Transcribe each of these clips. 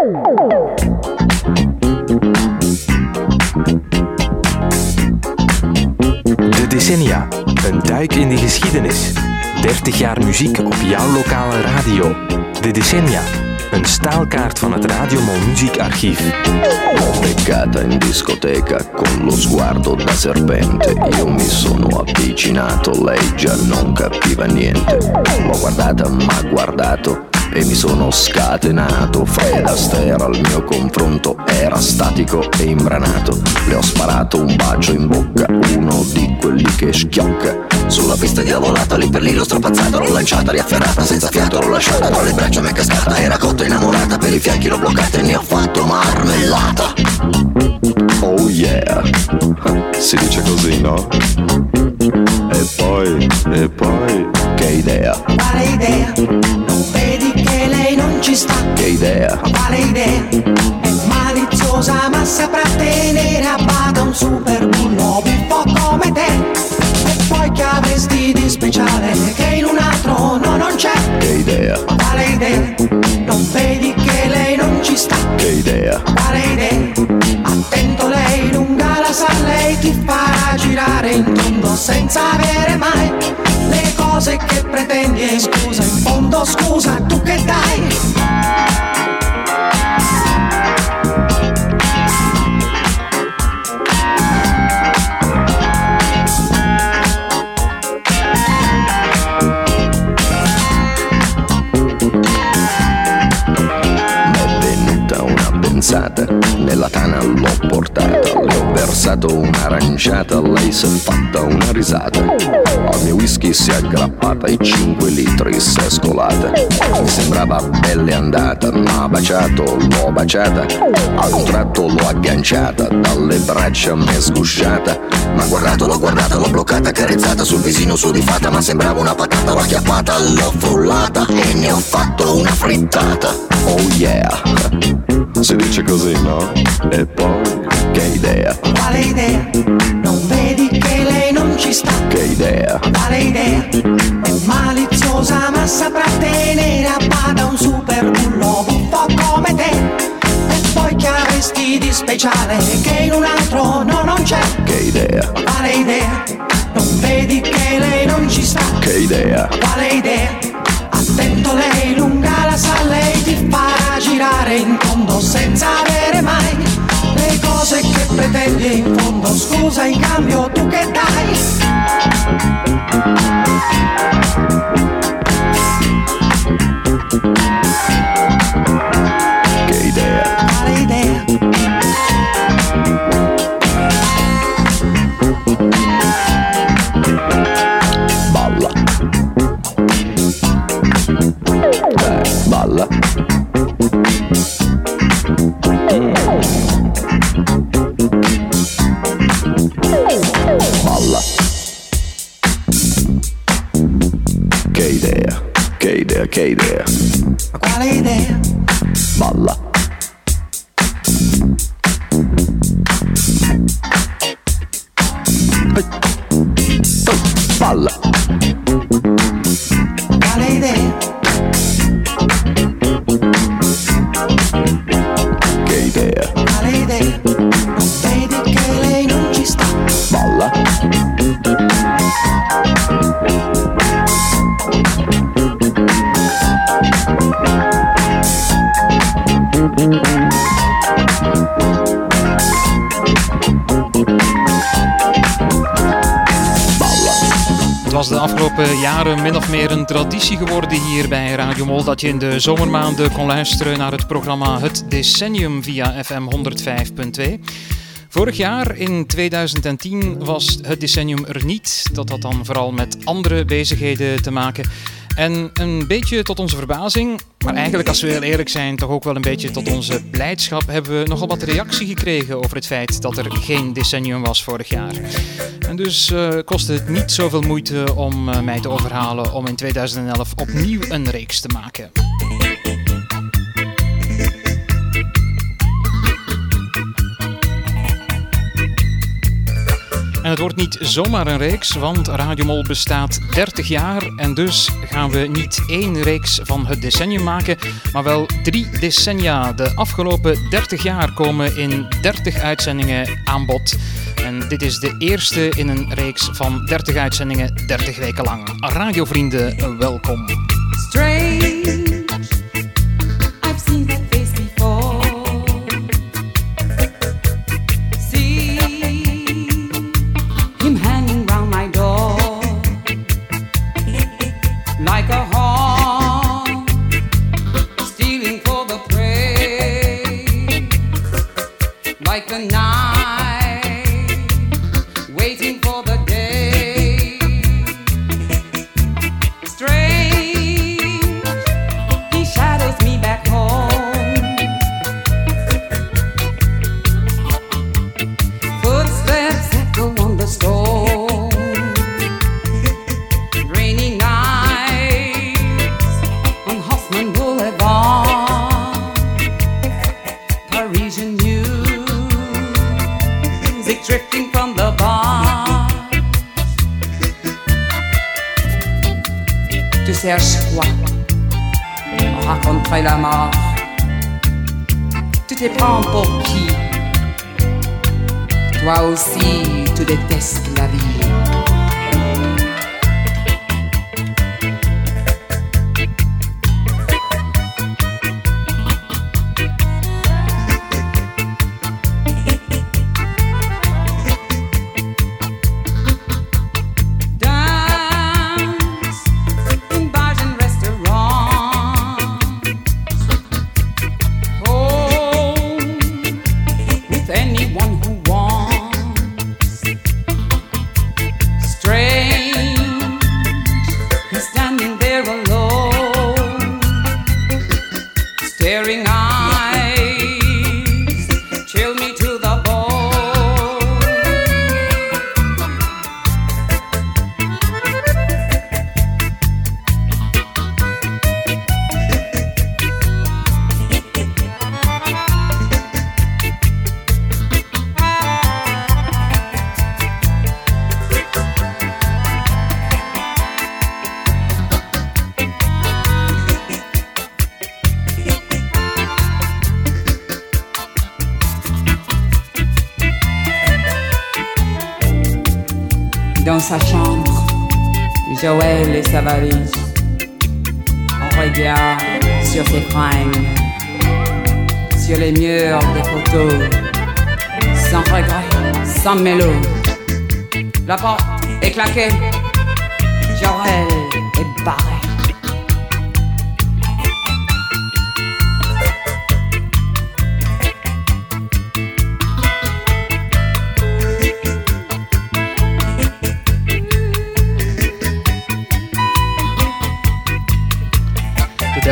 De decennia. Een duik in de geschiedenis. 30 jaar muziek op jouw lokale radio. De decennia. Een staalkaart van het Radiomol muziekarchief. Beccata in discoteca con lo sguardo da serpente Io mi sono avvicinato, lei già non capiva niente L'ho guardata, ma guardato e mi sono scatenato. Fred Astaire al mio confronto era statico e imbranato. Le ho sparato un bacio in bocca, uno di quelli che schiocca. Sulla pista di lavorata, lì per lì l'ho strapazzata L'ho lanciata, riafferrata, senza fiato l'ho lasciata. Tra le braccia mi è cascata, era cotta innamorata. Per i fianchi l'ho bloccata e ne ho fatto marmellata. Oh yeah, si dice così no? E poi, e poi, che idea, Quale idea? Non vedi non ci sta? che idea Quale idea? È maliziosa ma saprà tenere a bada un super bullo buffo come te. E poi che avresti di speciale che in un altro no non c'è? Che idea, Quale idea? Non vedi che lei non ci sta? che idea, Quale idea? Attento lei, lunga la sa, lei ti farà girare in tondo senza avere mai le cose che pretendi. E scusa, in fondo scusa, tu che dai? Nella tana l'ho portata Versato un'aranciata Lei si è fatta una risata. Al mio whisky si è aggrappata E 5 litri si è scolata. Mi sembrava belle andata Ma baciato, l'ho baciata. A un tratto l'ho agganciata Dalle braccia m'è sgusciata. Ma guardato, l'ho guardata, l'ho bloccata Carezzata sul visino sudifata Ma sembrava una patata, l'ho acchiappata L'ho frullata e ne ho fatto una frittata. Oh yeah. Si dice così, no? E poi, che idea, Quale idea? Non vedi che lei non ci sta? che idea Quale idea? È maliziosa ma saprà tenere a bada un super bullo buffo come te. E poi che avresti di speciale che in un altro no non c'è? Che idea, Quale idea? Non vedi che lei non ci sta? che idea Quale idea? Attento lei, lunga la sa, lei ti farà girare in tondo senza avere mai cose che pretendi in fondo. Scusa, in cambio tu che dai? complicated. there. quale idea? Balla. Jaren min of meer een traditie geworden hier bij Radio Mol dat je in de zomermaanden kon luisteren naar het programma Het Decennium via FM 105.2. Vorig jaar, in 2010, was het decennium er niet. Dat had dan vooral met andere bezigheden te maken. En een beetje tot onze verbazing, maar eigenlijk als we heel eerlijk zijn, toch ook wel een beetje tot onze blijdschap, hebben we nogal wat reactie gekregen over het feit dat er geen decennium was vorig jaar. En dus uh, kostte het niet zoveel moeite om uh, mij te overhalen om in 2011 opnieuw een reeks te maken. En het wordt niet zomaar een reeks, want Radio Mol bestaat 30 jaar. En dus gaan we niet één reeks van het decennium maken, maar wel drie decennia. De afgelopen 30 jaar komen in 30 uitzendingen aan bod. En dit is de eerste in een reeks van 30 uitzendingen, 30 weken lang. Radiovrienden, welkom. Strange. Sa chambre, Joël et sa valise. On regarde sur ses fringues, sur les murs des photos, sans regret, sans mélo. La porte est claquée, Joël est barré.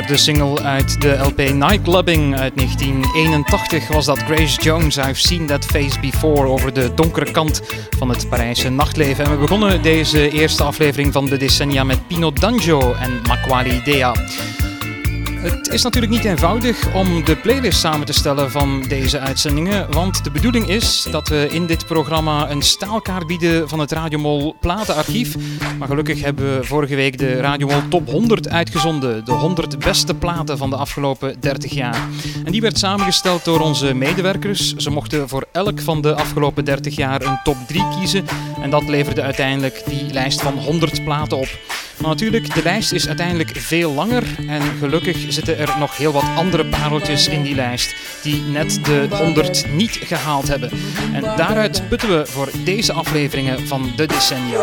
De single uit de LP Nightclubbing uit 1981 was dat Grace Jones I've Seen That Face Before over de donkere kant van het Parijse nachtleven. En we begonnen deze eerste aflevering van de decennia met Pino D'Angio en Maquali Dea. Het is natuurlijk niet eenvoudig om de playlist samen te stellen van deze uitzendingen, want de bedoeling is dat we in dit programma een staalkaart bieden van het Radiomol platenarchief. Maar gelukkig hebben we vorige week de Radiomol Top 100 uitgezonden, de 100 beste platen van de afgelopen 30 jaar. En die werd samengesteld door onze medewerkers. Ze mochten voor elk van de afgelopen 30 jaar een top 3 kiezen en dat leverde uiteindelijk die lijst van 100 platen op. Maar natuurlijk, de lijst is uiteindelijk veel langer en gelukkig zitten er nog heel wat andere pareltjes in die lijst die net de 100 niet gehaald hebben. En daaruit putten we voor deze afleveringen van de decennia.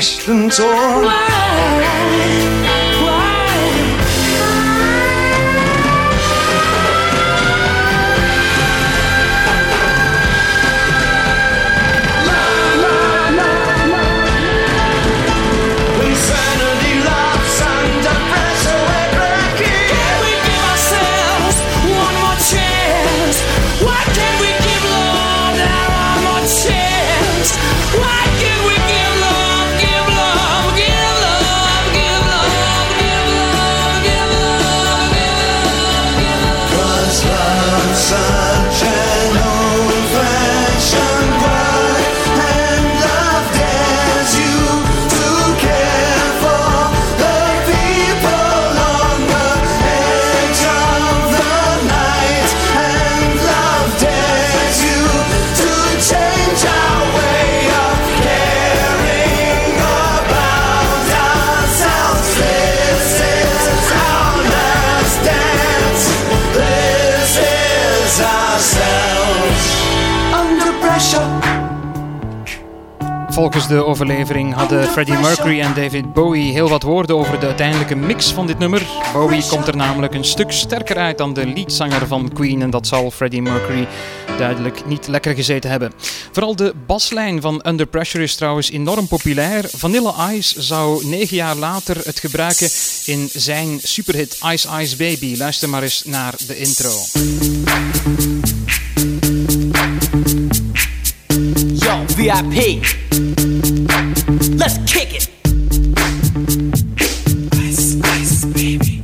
So De overlevering hadden Freddie Mercury en David Bowie heel wat woorden over de uiteindelijke mix van dit nummer. Bowie komt er namelijk een stuk sterker uit dan de leadzanger van Queen en dat zal Freddie Mercury duidelijk niet lekker gezeten hebben. Vooral de baslijn van Under Pressure is trouwens enorm populair. Vanilla Ice zou negen jaar later het gebruiken in zijn superhit Ice Ice Baby. Luister maar eens naar de intro. Yo, VIP. Let's kick it. Ice, ice, baby.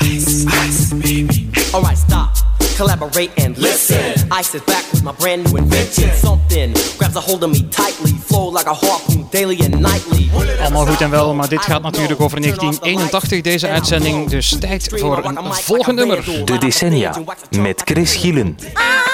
Ice, ice, baby. Alright, stop. Collaborate and listen. Ice is back with my brand new invention. Something grabs a hold of me tightly. Flow like a harpoon daily and nightly. Allemaal goed en wel, maar dit gaat natuurlijk over 1981, deze uitzending. Dus tijd voor een volgend nummer. De decennia met Chris Gielen. geschreven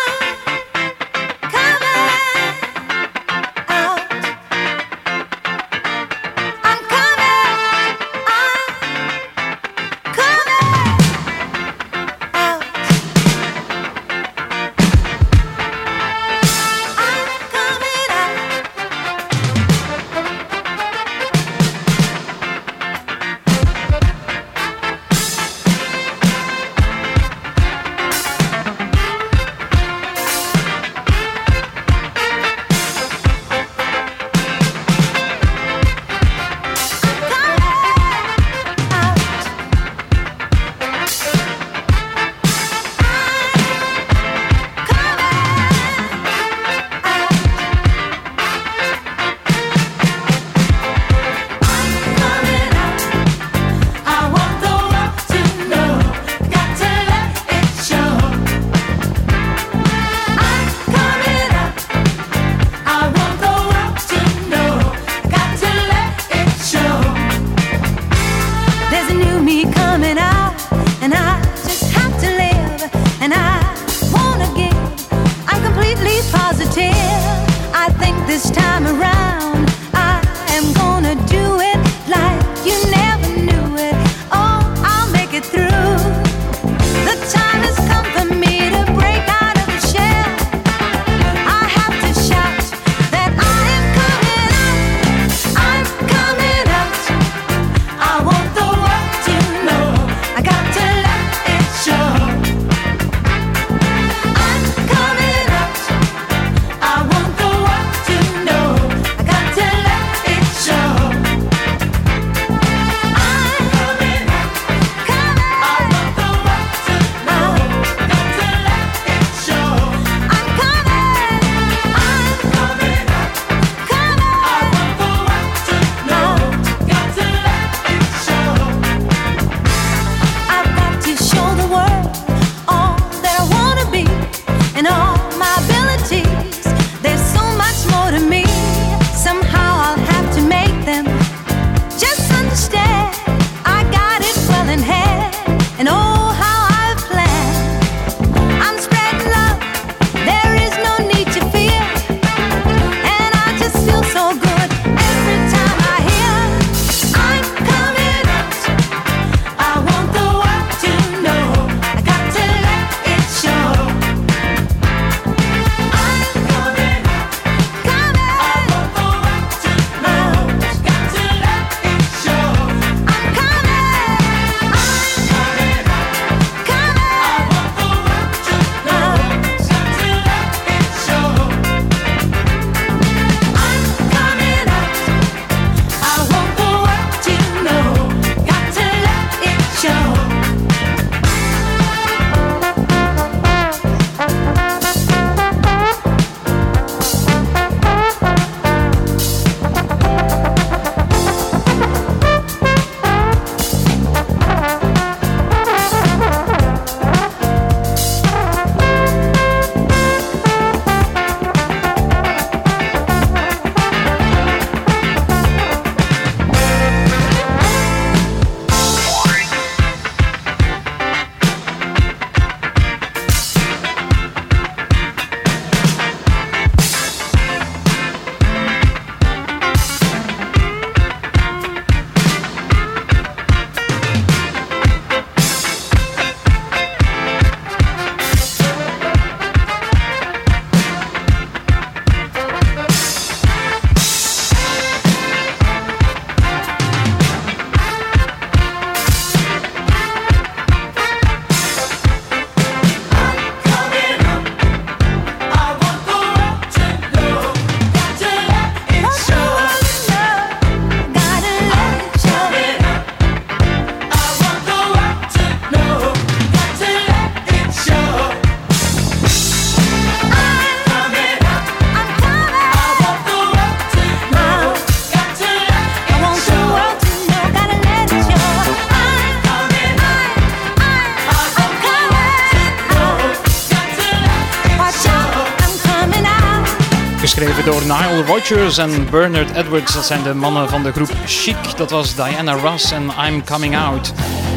Rodgers en Bernard Edwards. Dat zijn de mannen van de groep Chic. Dat was Diana Ross en I'm Coming Out.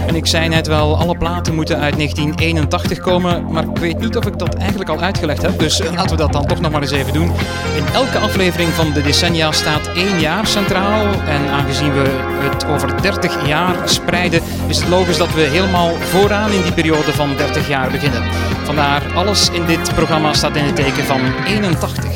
En ik zei net wel, alle platen moeten uit 1981 komen, maar ik weet niet of ik dat eigenlijk al uitgelegd heb, dus laten we dat dan toch nog maar eens even doen. In elke aflevering van de decennia staat één jaar centraal en aangezien we het over 30 jaar spreiden, is het logisch dat we helemaal vooraan in die periode van 30 jaar beginnen. Vandaar alles in dit programma staat in het teken van 81.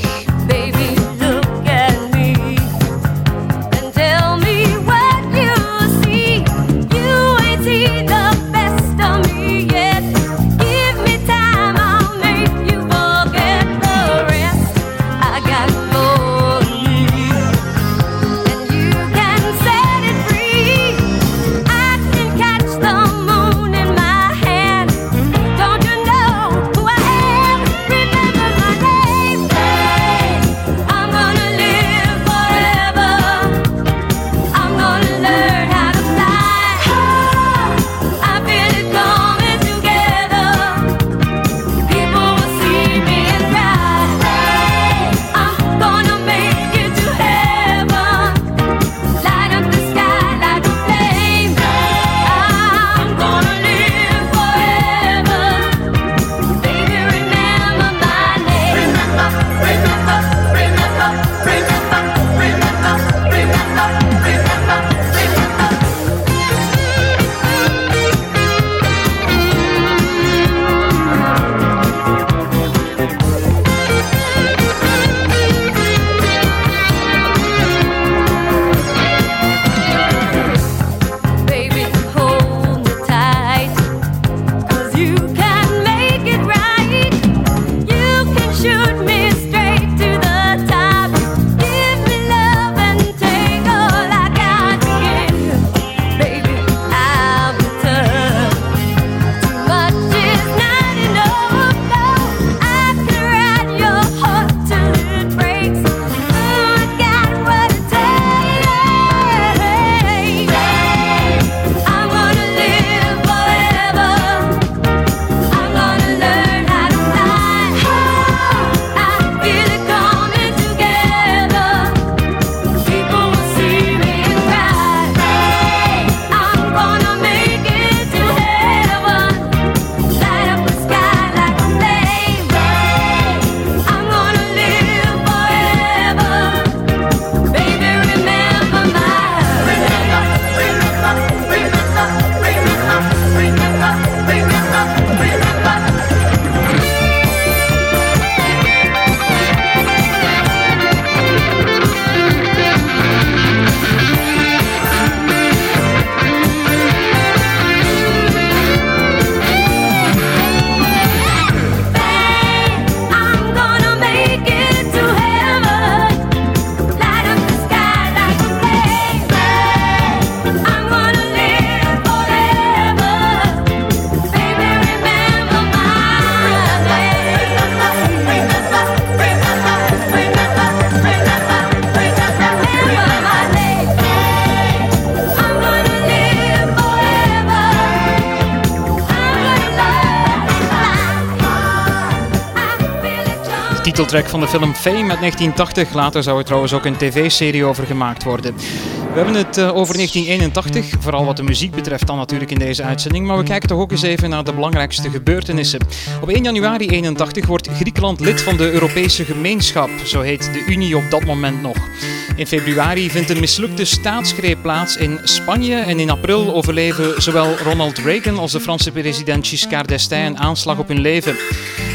Van de film Fame uit 1980. Later zou er trouwens ook een tv-serie over gemaakt worden. We hebben het eh, over 1981, vooral wat de muziek betreft dan natuurlijk in deze uitzending. Maar we kijken toch ook eens even naar de belangrijkste gebeurtenissen. Op 1 januari 81 wordt Griekenland lid van de Europese Gemeenschap. Zo heet de Unie op dat moment nog. In februari vindt een mislukte staatsgreep plaats in Spanje en in april overleven zowel Ronald Reagan als de Franse president Giscard d'Estaing een aanslag op hun leven.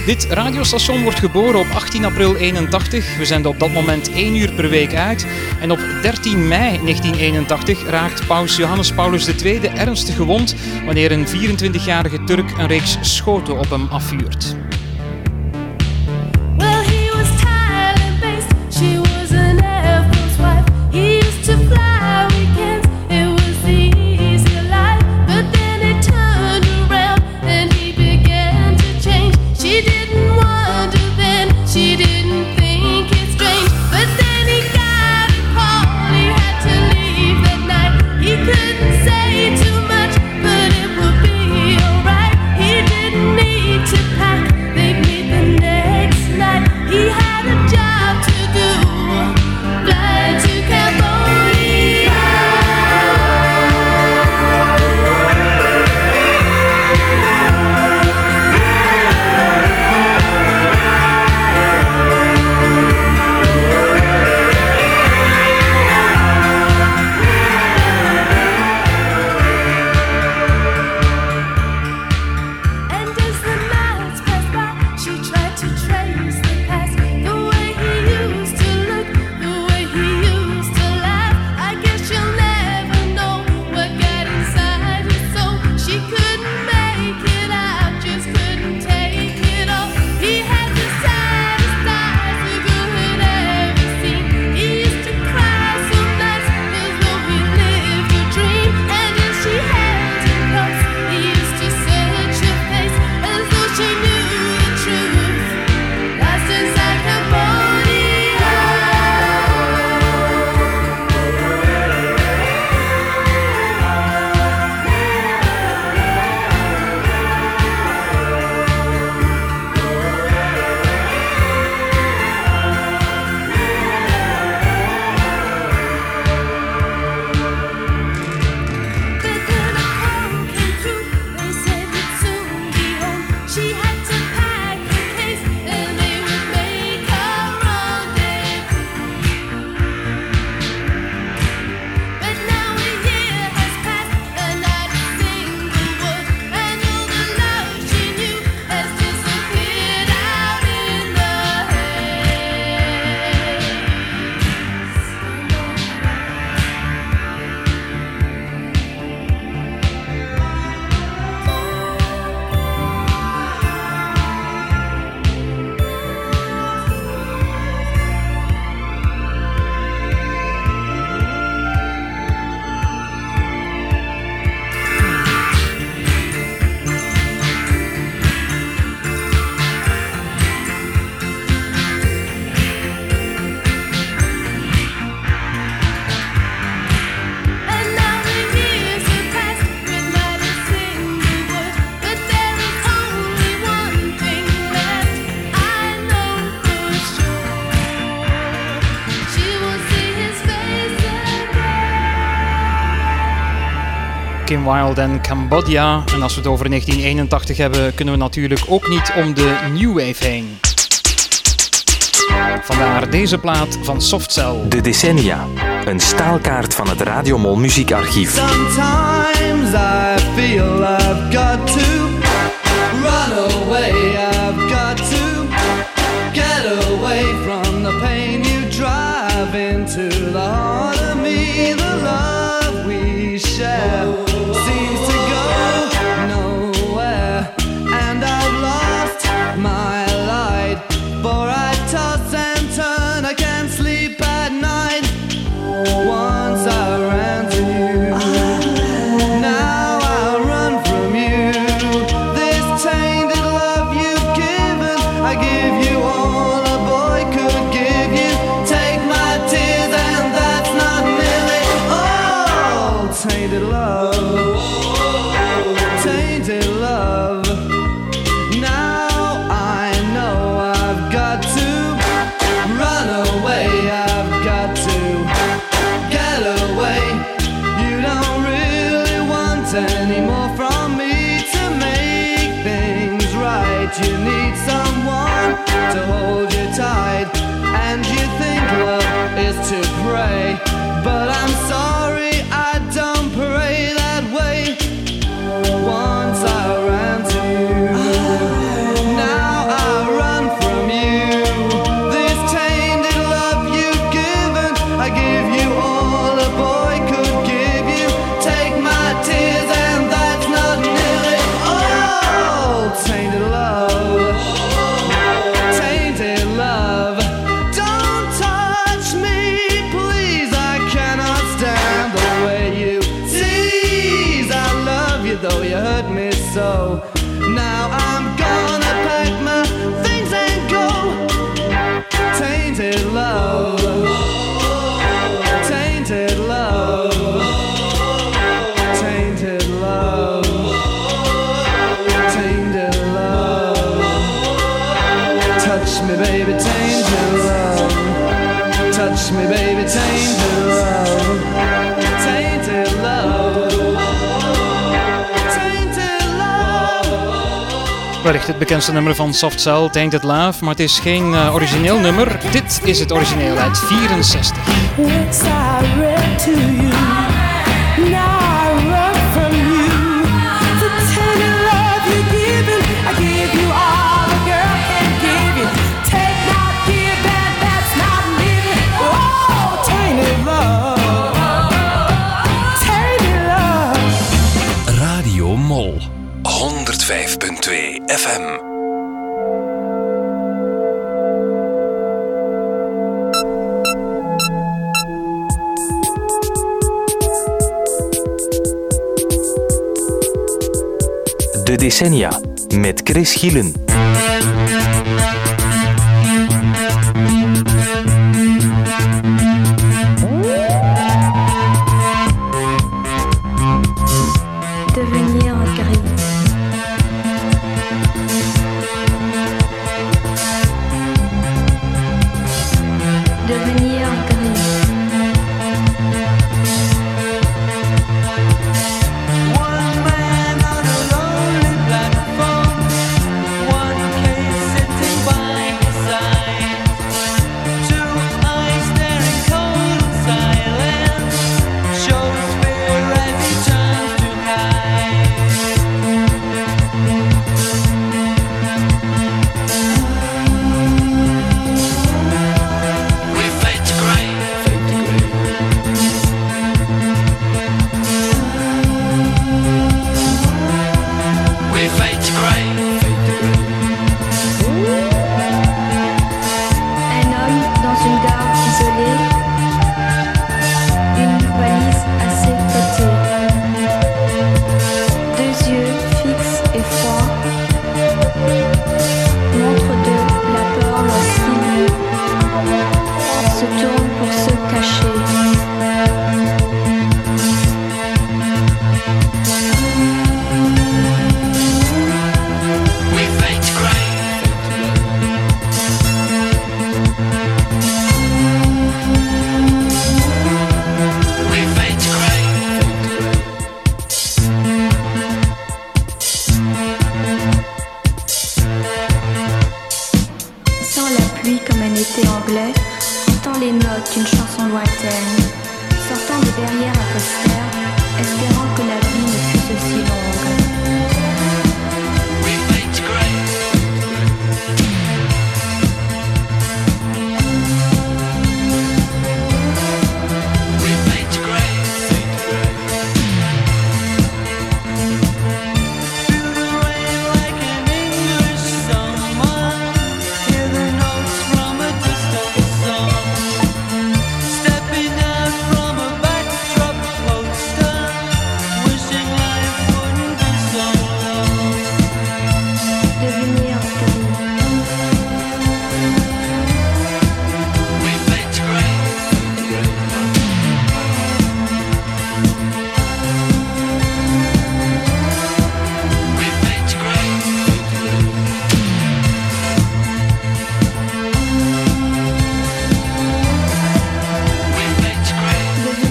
Dit radiostation wordt geboren op 18 april 81. We zenden op dat moment 1 uur per week uit. En op 13 mei 1981 raakt paus Johannes Paulus II ernstig gewond wanneer een 24-jarige Turk een reeks schoten op hem afvuurt. Wild en Cambodia. En als we het over 1981 hebben, kunnen we natuurlijk ook niet om de New Wave heen. Vandaar deze plaat van Softcell. De decennia. Een staalkaart van het Radiomol muziekarchief. Sometimes I feel Wellicht het bekendste nummer van Soft Cell, Tainted Love, maar het is geen eh, origineel nummer. Dit is het origineel uit 64. de decennia met Chris Gielen.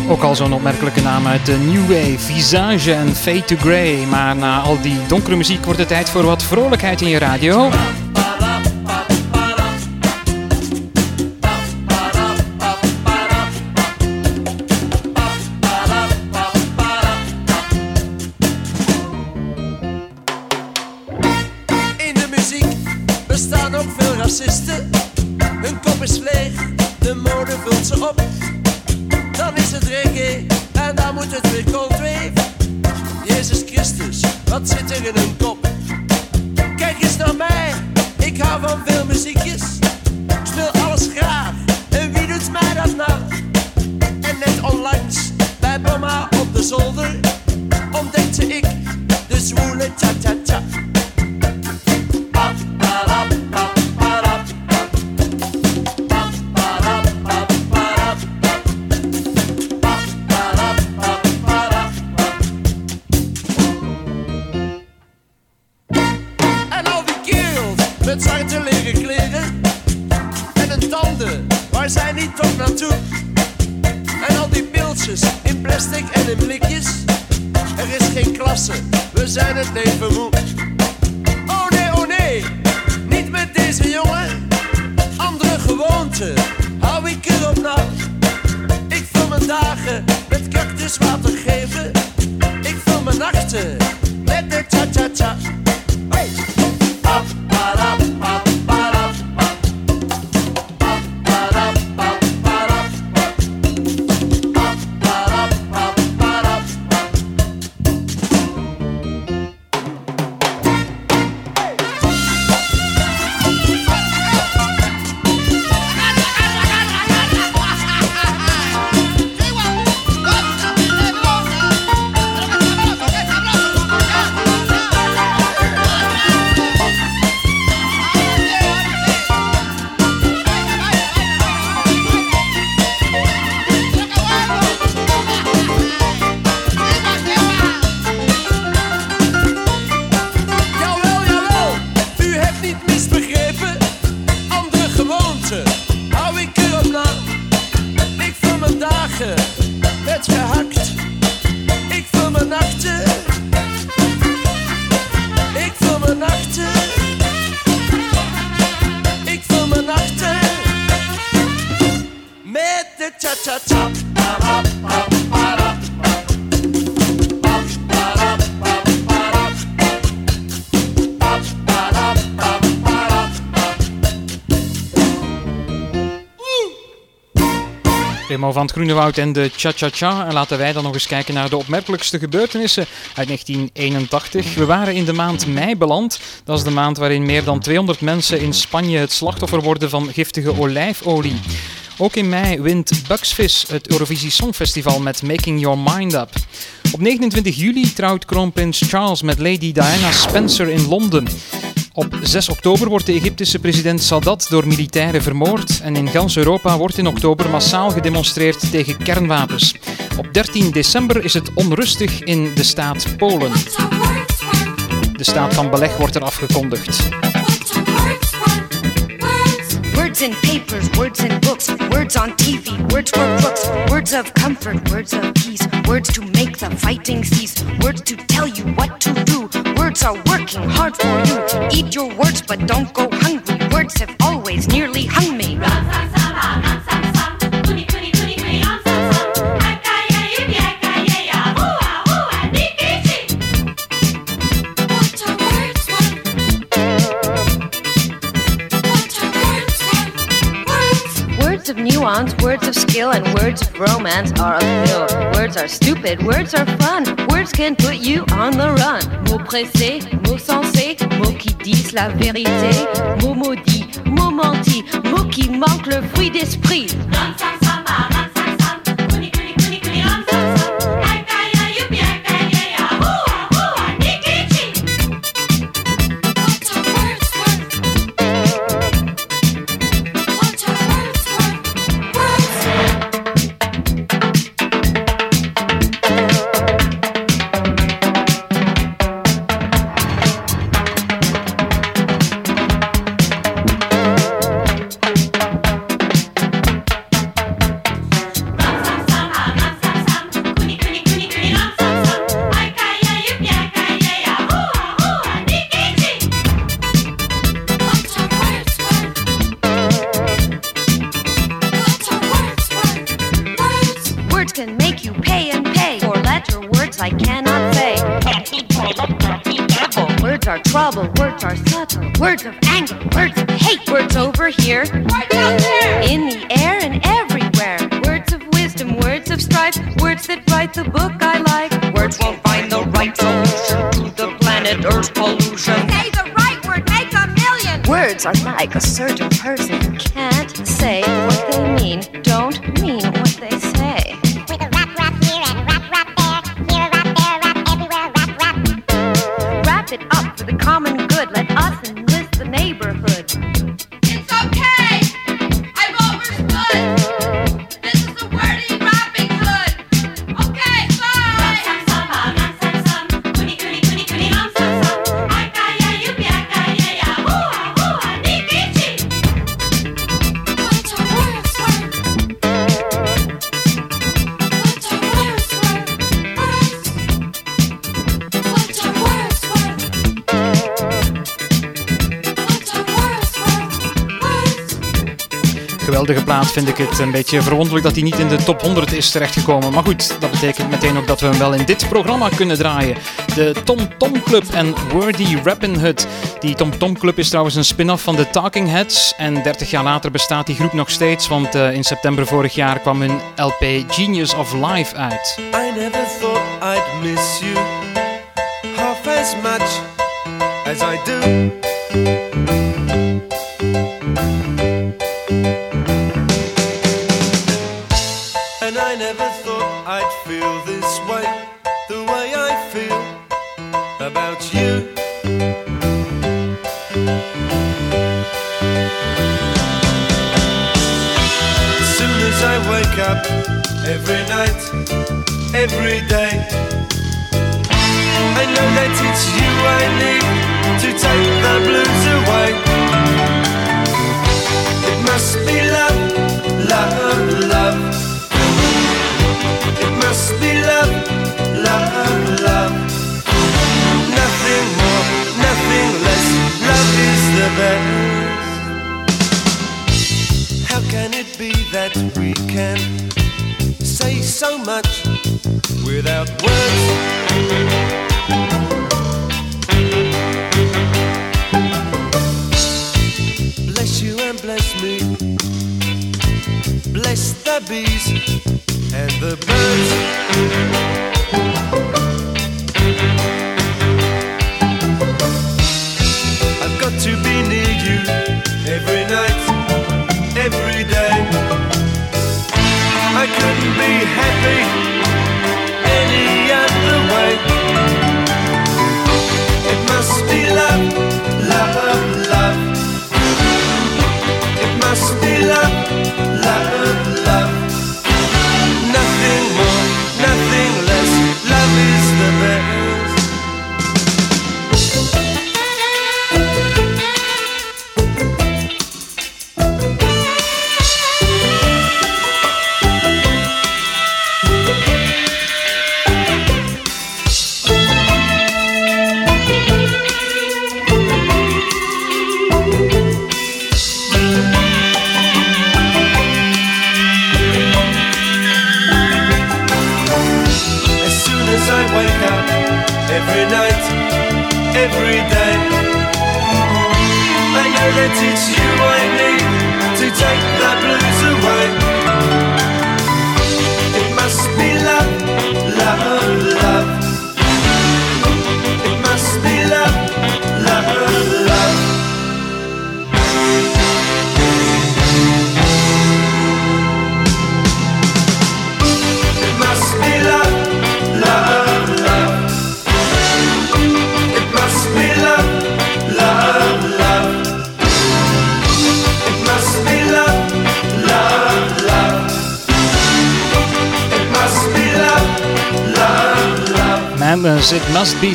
Ook al zo'n opmerkelijke naam uit de New Wave, Visage en Fade to Grey. Maar na al die donkere muziek wordt het tijd voor wat vrolijkheid in je radio. Remo van het Groenewoud en de Cha-Cha-Cha. En laten wij dan nog eens kijken naar de opmerkelijkste gebeurtenissen uit 1981. We waren in de maand mei beland. Dat is de maand waarin meer dan 200 mensen in Spanje het slachtoffer worden van giftige olijfolie. Ook in mei wint Fizz het Eurovisie Songfestival met Making Your Mind Up. Op 29 juli trouwt kroonprins Charles met Lady Diana Spencer in Londen. Op 6 oktober wordt de Egyptische president Sadat door militairen vermoord en in gans Europa wordt in oktober massaal gedemonstreerd tegen kernwapens. Op 13 december is het onrustig in de staat Polen. De staat van beleg wordt er afgekondigd. Words in papers, words in books, words on TV, words for crooks, words of comfort, words of peace, words to make the fighting cease, words to tell you what to do. Words are working hard for you. Eat your words, but don't go hungry. Words have always nearly hung me. Skill and words of romance are a pill. Words are stupid, words are fun. Words can put you on the run. Mots pressés, mots sensés, mots qui disent la vérité. Mots maudits, mots mentis, mots qui manquent le fruit d'esprit. Words write I like. Words won't find the right solution to the planet Earth's pollution. Say the right word, make a million. Words are like a certain person who can't say what they mean Plaat vind ik het. Een beetje verwonderlijk dat hij niet in de top 100 is terechtgekomen. Maar goed, dat betekent meteen ook dat we hem wel in dit programma kunnen draaien. De Tom Tom Club en Wordy Rappin' Hood. Die Tom Tom Club is trouwens een spin-off van de Talking Heads. En 30 jaar later bestaat die groep nog steeds. Want eh, in september vorig jaar kwam hun LP Genius of Life uit. I never thought I'd miss you half as much as I do. Every night, every day, I know that it's you I need to take the blues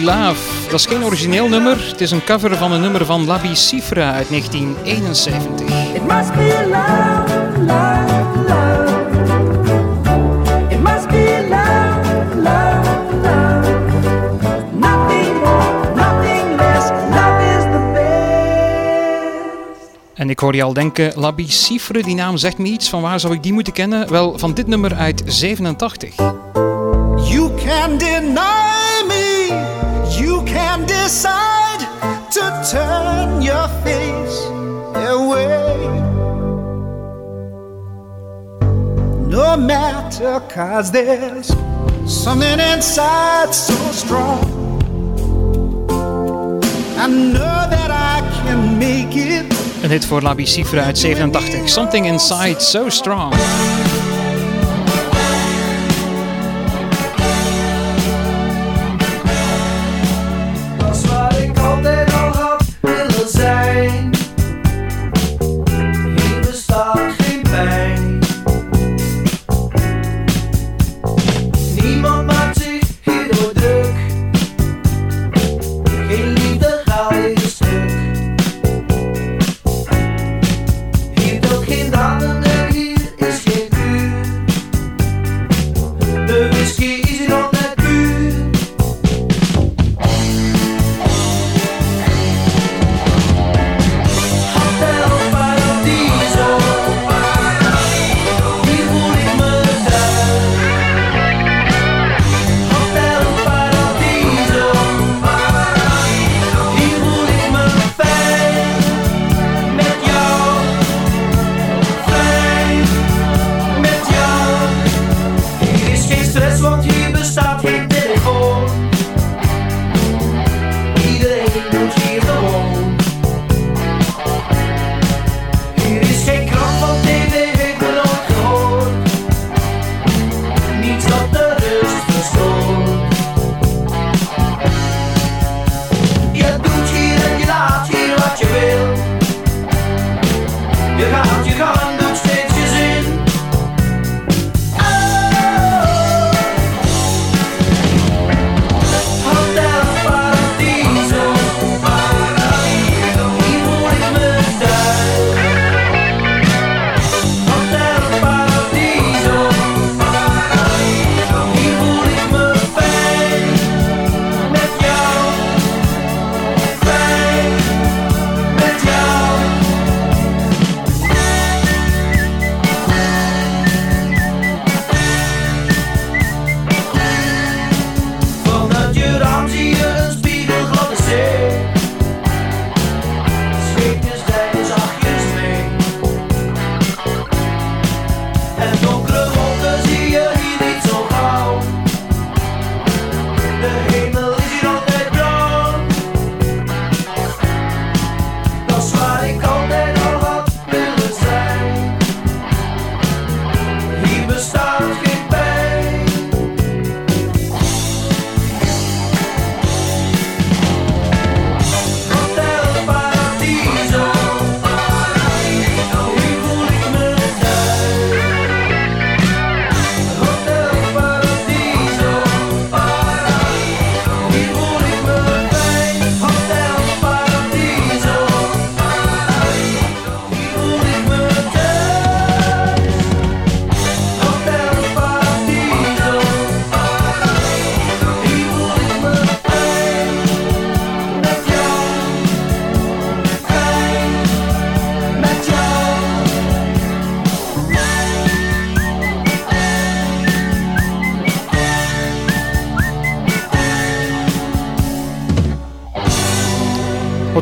Love. Dat is geen origineel nummer. Het is een cover van een nummer van Labi Cifra uit 1971. It must be love, love, love. It must be love, love, love. Nothing more, nothing less. Love is the best. En ik hoor je al denken, Labi Cifre, die naam zegt me iets. Van waar zou ik die moeten kennen? Wel, van dit nummer uit 87. You can deny you can decide to turn your face away. No matter, cause there's something inside so strong. I know that I can make it. Een hit voor Labi Cifre uit 87. Something Inside So Strong.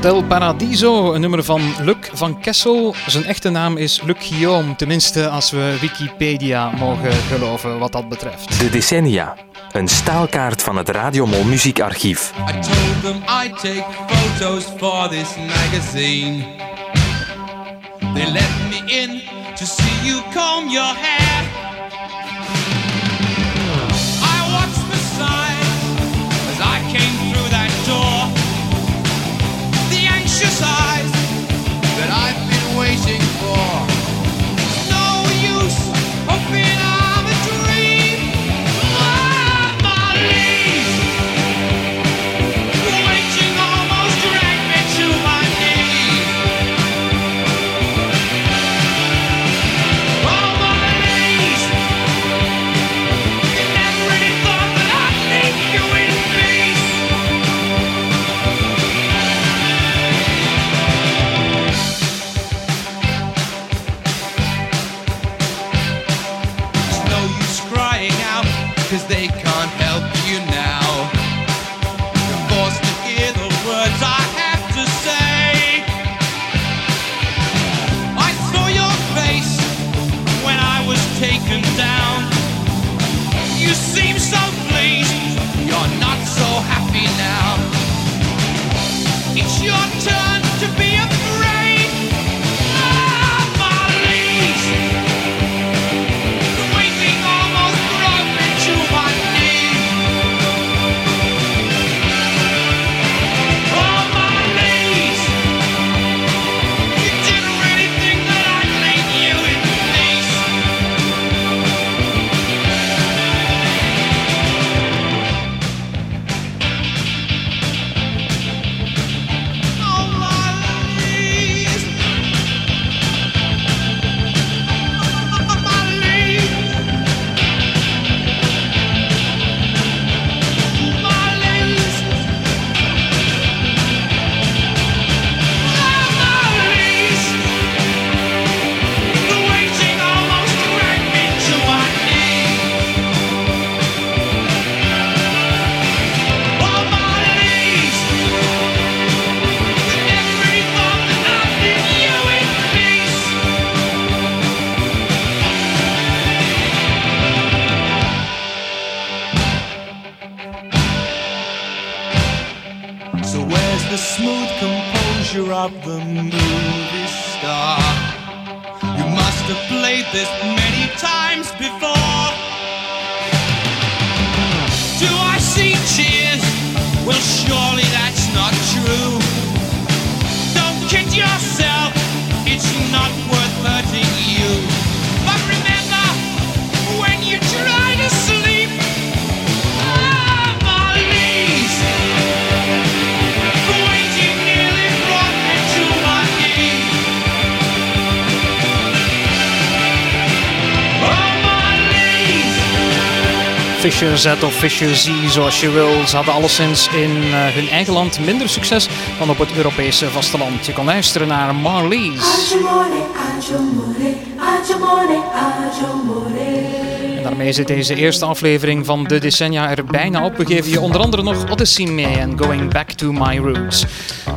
Hotel Paradiso, een nummer van Luc van Kessel. Zijn echte naam is Luc Guillaume, tenminste als we Wikipedia mogen geloven wat dat betreft. De decennia. Een staalkaart van het Radiomol muziekarchief. I told them I'd take photos for this magazine. They let me in to see you comb your hair. Of the movie star? You must have played this many times before. Do I see tears? Well, surely that's not true. Don't kid yourself, it's not Fisher Z of Fisher Z, zoals je wil. Ze hadden alleszins in eh, hun eigen land minder succes dan op het Europese vasteland. Je kan luisteren naar Marlies. En daarmee zit deze eerste aflevering van de decennia er bijna op. We geven je onder andere nog Odyssey mee en Going Back to My Roots.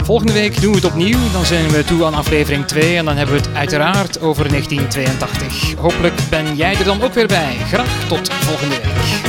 Volgende week doen we het opnieuw. Dan zijn we toe aan aflevering 2 en dan hebben we het uiteraard over 1982. Hopelijk ben jij er dan ook weer bij. Graag tot volgende week.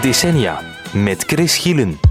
Decennia met Chris Gielen.